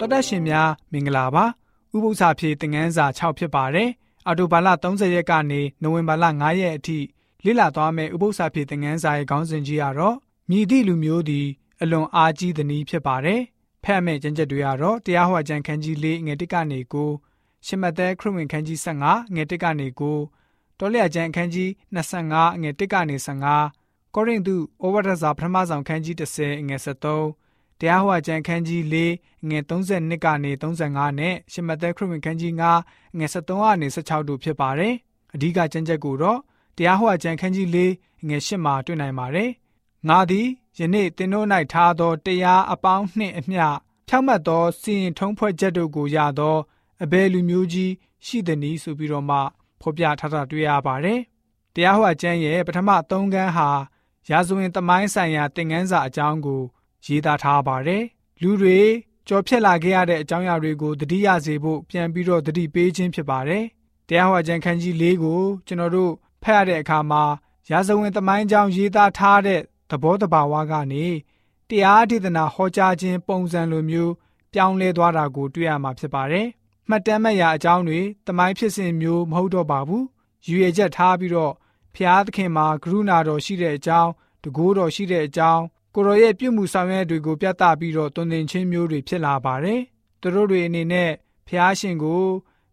တော်တက်ရှင်များမင်္ဂလာပါဥပု္ပ္ပစာဖြေသင်ငန်းစာ6ဖြစ်ပါတယ်အော်တိုဘာလ30ရက်ကနေနိုဝင်ဘာလ9ရက်အထိလေ့လာသွားမယ့်ဥပု္ပ္ပစာဖြေသင်ငန်းစာရဲ့ခေါင်းစဉ်ကြီးကတော့မြည်သည့်လူမျိုးသည်အလွန်အားကြီးသည်နည်းဖြစ်ပါတယ်ဖတ်မယ့်ကျမ်းချက်တွေကတော့တရားဟောကျမ်းခန်းကြီး၄ငွေ1ကနေ9ရှမသက်ခရစ်ဝင်ခန်းကြီး15ငွေ1ကနေ9တောလျာကျမ်းခန်းကြီး25ငွေ1ကနေ15ကောရိန္သုဩဝါဒစာပထမဆောင်ခန်းကြီး30ငွေ73 တရားဟောကျမ်းခန်းကြီး၄ငွေ32ကနေ35နဲ့ရှမသက်ခရစ်ဝင်ခန်းကြီး9ငွေ73ကနေ16တို့ဖြစ်ပါတယ်အဓိကကျမ်းချက်ကိုတော့တရားဟောကျမ်းခန်းကြီး၄ငွေ8မှာတွေ့နိုင်ပါတယ်ငါသည်ယနေ့သင်တို့၌ထားသောတရားအပေါင်းနှင့်အမျှဖြောင့်မတ်သောစီရင်ထုံးဖွဲ့ချက်တို့ကိုရသောအဘယ်လူမျိုးကြီးရှိသည်နည်းဆိုပြီးတော့မှဖော်ပြထားတာတွေ့ရပါတယ်။တရားဟောကျမ်းရဲ့ပထမ၃ခန်းဟာရာဇဝင်သမိုင်းဆိုင်ရာသင်ခန်းစာအကြောင်းကို ရေးသားထားပါတယ်။လူတွေကြော်ဖြတ်လာခဲ့ရတဲ့အကြောင်းအရာတွေကိုသတိရစေဖို့ပြန်ပြီးတော့သတိပေးခြင်းဖြစ်ပါတယ်။တရားဟောကျမ်းခန်းကြီး၄ကိုကျွန်တော်တို့ဖတ်ရတဲ့အခါမှာရာဇဝင်သမိုင်းကြောင်းရေးသားထားတဲ့သဘောတဘာဝကနေတရားဒေသနာဟောကြားခြင်းပုံစံလိုမျိုးပြောင်းလဲသွားတာကိုတွေ့ရမှာဖြစ်ပါတယ်။မှတ်တမ်းမဲ့ရာအကြောင်းတွေတမိုင်းဖြစ်စဉ်မျိုးမဟုတ်တော့ပါဘူး။ယူရချက်ထားပြီးတော့ဖျားသခင်မှာကရုဏာတော်ရှိတဲ့အကြောင်းတကူတော်ရှိတဲ့အကြောင်း ကိုရောရဲ့ပြုမှုဆောင်ရွက်တွေကိုပြသပြီးတော့တုံသင်ချင်းမျိုးတွေဖြစ်လာပါတယ်။သူတို့တွေအနေနဲ့ဖျားရှင်ကို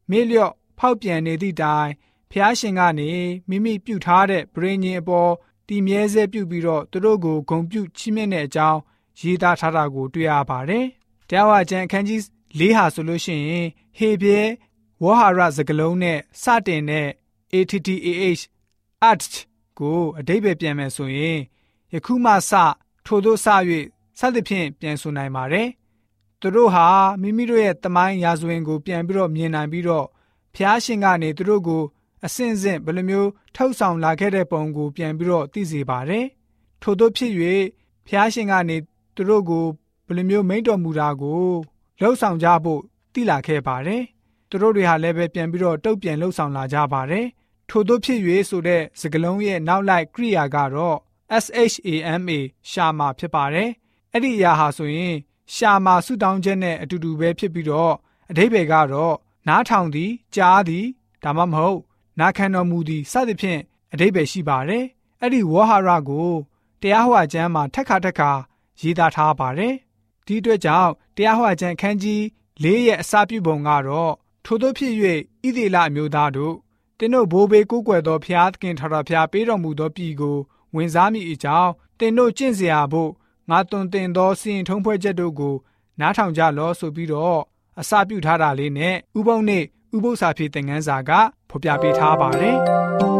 မေ့လျော့ဖောက်ပြန်နေသည့်တိုင်ဖျားရှင်ကနေမိမိပြုထားတဲ့ဗြိဉ္ဉ်အပေါ်တည်မြဲစေပြုပြီးတော့သူတို့ကိုဂုံပြုချီးမြှင့်တဲ့အကြောင်းရေးသားထားတာကိုတွေ့ရပါတယ်။တရားဝကျမ်းအခန်းကြီး၄ဟာဆိုလို့ရှိရင်ဟေပြဲဝေါဟာရစကလုံးနဲ့စတင်တဲ့ ATTAH art ကိုအတိတ်ပဲပြန်မယ်ဆိုရင်ယခုမှစ ထို့သောစ၍စသဖြင့်ပြန်ဆိုနိုင်ပါတယ်။သူတို့ဟာမိမိတို့ရဲ့တမိုင်းရာဇဝင်ကိုပြန်ပြီးတော့မြင်နိုင်ပြီးတော့ဖျားရှင်ကနေသူတို့ကိုအစဉ်စဉ်ဘယ်လိုမျိုးထုတ်ဆောင်လာခဲ့တဲ့ပုံကိုပြန်ပြီးတော့သိစေပါတယ်။ထို့သောဖြစ်၍ဖျားရှင်ကနေသူတို့ကိုဘယ်လိုမျိုးမိန့်တော်မူတာကိုလှုပ်ဆောင်ကြဖို့သိလာခဲ့ပါတယ်။သူတို့တွေဟာလည်းပဲပြန်ပြီးတော့တုတ်ပြန်လှုပ်ဆောင်လာကြပါတယ်။ထို့သောဖြစ်၍ဆိုတဲ့စကားလုံးရဲ့နောက်လိုက်ကရိယာကတော့ SHAMA ရှာမာဖြစ်ပါတယ်။အဲ့ဒီအရာဟာဆိုရင် ရှာမာဆုတောင်းချက်နဲ့အတူတူပဲဖြစ်ပြီးတော့အဓိပ္ပာယ်ကတော့နားထောင်သည်ကြားသည်ဒါမှမဟုတ်နာခံတော်မူသည်စသဖြင့်အဓိပ္ပာယ်ရှိပါတယ်။အဲ့ဒီဝဟာရကိုတရားဟောကျမ်းမှာထက်ခါထက်ခါရေးသားထားပါတယ်။ဒီအတွက်ကြောင့်တရားဟောကျမ်းခန်းကြီး၄ရဲ့အစာပြုပုံကတော့ထို့သောဖြစ်၍ဣသေလအမျိုးသားတို့တင်းတို့ဘိုးဘေးကိုးကွယ်သောဖျားသခင်ထတော်ဖျားပေးတော်မူသောပြည်ကို ဝင်စားမိအကြောင်းတင်တို့ကျင့်စရာဖို့ငါတွင်တင်သောစီရင်ထုံးဖွဲ့ချက်တို့ကို နားထောင်ကြလောဆိုပြီးတော့အစပြုထားတာလေးနဲ့ဥပုံနဲ့ဥပု္ပ္ပစာဖြစ်တဲ့ငန်းစာကဖော်ပြပေးထားပါတယ်။